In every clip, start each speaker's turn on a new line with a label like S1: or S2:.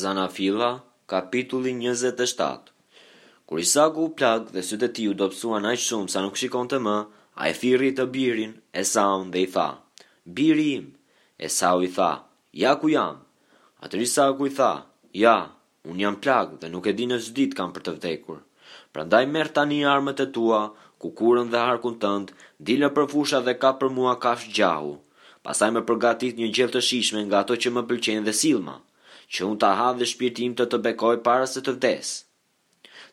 S1: Zanafilla, kapitulli njëzet e shtatë Kur Isaku u plak dhe sytë e tij u dobësuan aq shumë sa nuk shikonte më, ai thirri të birin, Esaun dhe i tha, Biri im! Esau i tha, Ja ku jam! Atëherë Isaku i tha, Ja, unë jam plak dhe nuk e di në ç'ditë kam për të vdekur. Prandaj merr tani armët e tua, kukurën dhe harkun tënd, dil nëpër fusha dhe kap për mua kafshë gjahu. Pastaj më përgatit një gjellë të shijshme nga ato që më pëlqejnë dhe sillma, që unë ta ha dhe shpirti im të të bekojë para se të vdes.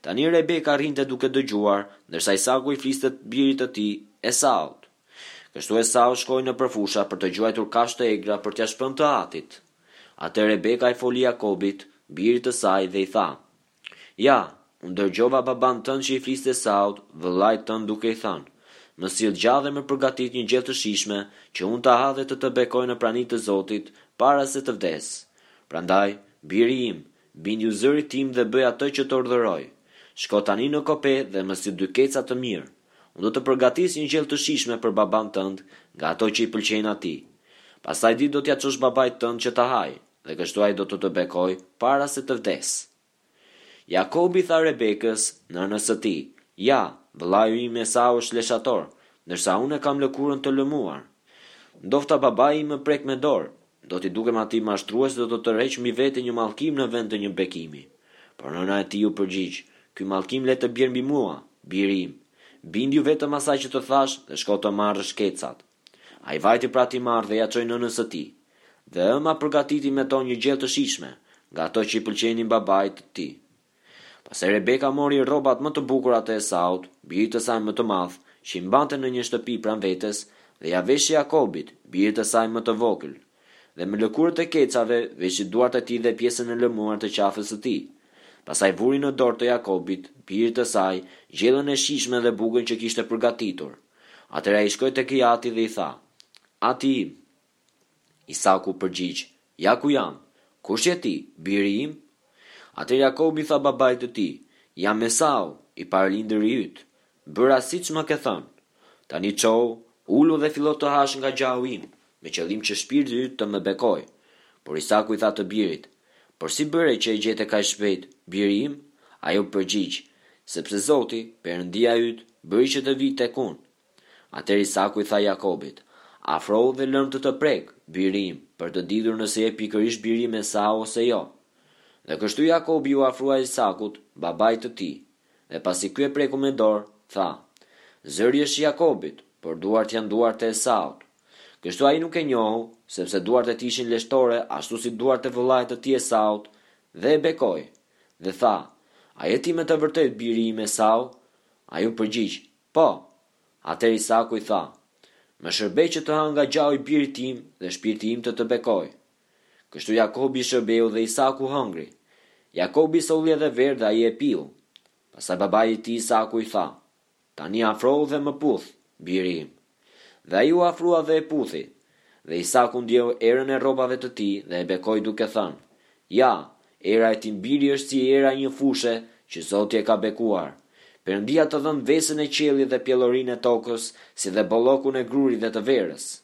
S1: Tani Rebeka rrinte duke dëgjuar, ndërsa Isaku i fliste birit të tij, Esaut. Kështu Esau shkoi nëpër fusha për të gjuajtur kafshë të egra për t'ia shpënë të atit. Atëherë Rebeka i foli Jakobit, birit të saj, dhe i tha, Ja, unë dëgjova babanë tënd që i fliste Esaut, vëllait tënd duke i thënë, Më sill gjah dhe më përgatit një gjellë të shijshme, që unë ta ha dhe të të bekoj në prani të Zotit, para se të vdes. Prandaj, biri im, bindju zërit tim dhe bëj atë që të urdhëroj. Shko tani në kope dhe më sill dy keca të mirë. Unë do të përgatis një gjellë të shijshme për babanë tënd, nga ato që i pëlqejnë atij. Pastaj ti do t'ia çosh babait tënd që ta hajë. Dhe kështu ai do të të bekojë para se të vdesë. Jakobi i tha Rebekës, nënës së tij, Ja, vëllai im Esau është leshator, ndërsa unë e kam lëkurën të lëmuar. Ndofta babai im më prek me dorë, do t'i dukem atij mashtrues dhe do të tërheq mbi vete një mallkim në vend të një bekimi. Por nëna e tij iu përgjigj, Ky mallkim le të bjerë mbi mua, biri im. Bindju vetëm asaj që të thashë dhe shko të marrësh kecat. Ai vajti pra t'i marrë dhe ia çoi nënës së tij. Dhe e ëma përgatiti me to një gjellë të shijshme, nga ato që i pëlqenin babait të tij. Pastaj Rebeka mori rrobat më të bukura të Esaut, birit të saj më të madh, që i mbante në një shtëpi pranë vetes, dhe ia veshi Jakobit, birit të saj më të vogël. dhe me lëkurët e kecave veshi duart e tij dhe pjesën e lëmuar të qafës së tij. Pastaj vuri në dorë të Jakobit, birit të saj, gjellën e shijshme dhe bukën që kishte përgatitur. Atëherë ai shkoi tek i ati dhe i tha, Ati im! Isaku u përgjigj, Ja ku jam! Kush je ti, biri im? Atëherë Jakobi i tha babait të tij, Jam Esau, i parëlinduri yt. Bëra siç më ke thënë. Tani çohu, ulu dhe fillo të hash nga gjahu im, me qëllim që shpirti yt të më bekojë. Por Isaku i tha të birit, Por si bëre që e gjete kaq shpejt, biri im? Ai u përgjigj, Sepse Zoti, Perëndia yt, bëri që të vijë tek unë. Atëherë Isaku i tha Jakobit, Afrohu dhe lërmë të të prek, biri im, për të ditur nëse je pikërisht biri im Esau ose jo. Dhe kështu Jakobi iu afrua Isakut, babait të tij. Dhe pasi ky e preku me dorë, tha, Zëri është i Jakobit, por duart janë duart e Esaut. Kështu ai nuk e njohu, sepse duart e tij ishin leshtore ashtu si duart e vëllait të tij Esaut, dhe e bekoi. Dhe tha, A je ti me të vërtetë biri im Esau? Ai u përgjigj, Po. Atëherë Isaku i tha, Më shërbej që të ha nga gjahu i birit tim dhe shpirti im të të bekojë. Kështu Jakobi i shërbeu dhe Isaku hëngri. Jakobi i solli edhe verë dhe ai e piu. Pastaj babai i tij Isaku i tha, Tani afrohu dhe më puth, biri im. Dhe ai u afrua dhe e puthi. Dhe Isaku ndjeu erën e rrobave të tij dhe e bekoi duke thënë, Ja, era e tim biri është si era e një fushe që Zoti e ka bekuar. Perëndia të dhëntë vesën e qiellit dhe pjellorinë e tokës si dhe bollokun e grurit dhe të verës.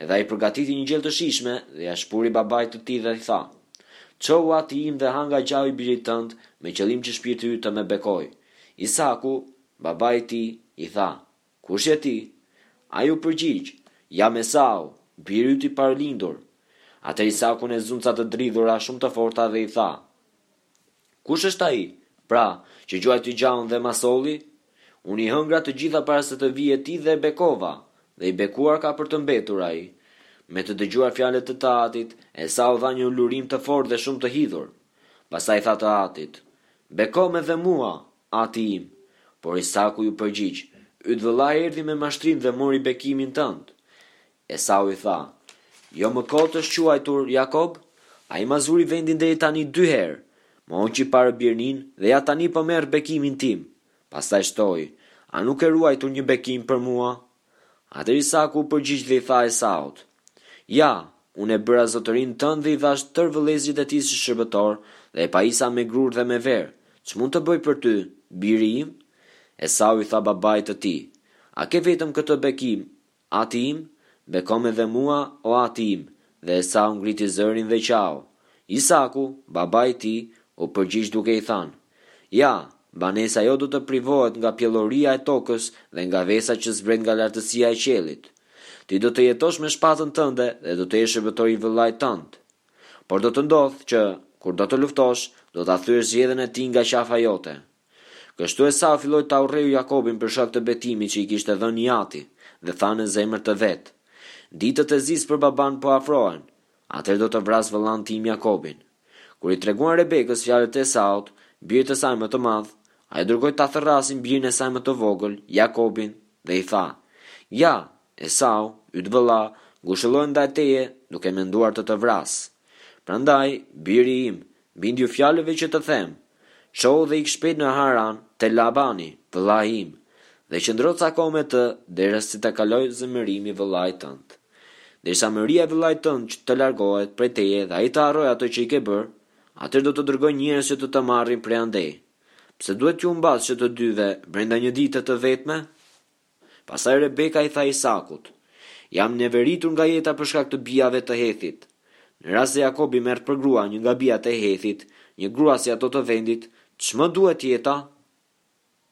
S1: Edhe ai përgatiti një gjellë të shijshme dhe ia shpuri babait të tij dhe i tha, Çohu ati im dhe ha nga gjahu i birit tënd, me qëllim që shpirti yt të më bekojë. Isaku, babai i tij, i tha, Kush je ti? Ai u përgjigj, Jam Esau, biri yt i parëlindur. Atëherë Isakun e zunë ca të dridhura shumë të forta dhe i tha, Kush është ai, pra, që gjuajti gjahun dhe ma solli? Unë i hëngra të gjitha para se të vije ti dhe e bekova, dhe i bekuar ka për të mbetur ai. Me të dëgjuar fjalët e të atit, Esau dha një ulurim të fortë dhe shumë të hidhur. Pastaj tha të atit, Bekomë edhe mua, ati im! Por Isaku iu përgjigj, Yt vëlla erdhi me mashtrim dhe mori bekimin tënd. Esau i tha, Jo më kot është quajtur Jakob? Ai ma zuri vendin deri tani dy herë, më hoqi parëbirninë dhe ja tani po merr bekimin tim. Pastaj shtoi, A nuk ke ruajtur një bekim për mua? Atëherë Isaku u përgjigj dhe i tha Esaut, Ja, unë e bëra zotërinë tënd dhe i dhashë tërë vëllezërit e tij si shërbëtorë dhe e pajisa me grurë dhe me verë, ç'mund të bëj për ty, biri im? Esau i tha babait të tij, A ke vetëm këtë bekim, Ati im, bekomë edhe mua, o Ati im, dhe Esau ngriti zërin dhe qau. Isaku, babai i tij, u përgjigj duke i thënë, Ja, banesa jote do të privohet nga pjelloria e tokës dhe nga vesa që zbret nga lartësia e qiellit. Ti do të jetosh me shpatën tënde dhe do të jesh shërbëtor i vëllait tënd. Por do të ndodhë që, kur do të luftosh, do ta thyesh zgjedhën e tij nga qafa jote. Kështu Esau filloi ta urrejë Jakobin për shkak të betimit që i kishte dhënë i ati, dhe tha në zemër të vet, Ditët e zisë për babanë po afrohen, atëherë do ta vras vëllanë tim Jakobin. Kur i treguan Rebekës fjalët e Esaut, birit të saj më të madh, ajo dërgoi ta thërrasin birin e saj më të vogël, Jakobin, dhe i tha, Ja, Esau, yt vëlla, ngushëllohet ndaj teje, duke menduar të të vrasë. Prandaj, biri im, Bindu fjalëve që të them. Çohu dhe ik shpejt në Haran te Labani, vëllai im, dhe qëndro ca kohë me të, derisa të kalojë zemërimi i vëllait tënd. Derisa mëria e vëllait tënd që të largohet prej teje dhe ai të harrojë atë që i ke bërë, atëherë do të dërgoj njerëz që të të marrin prej andej. Pse duhet t'ju humbas që të dyve brenda një dite të vetme? Pastaj Rebeka i tha Isakut, Jam neveritur nga jeta për shkak të bijave të Hethit. Në rast se Jakobi merr për grua një nga bijat e Hethit, një grua si ato të vendit, ç'më duhet jeta?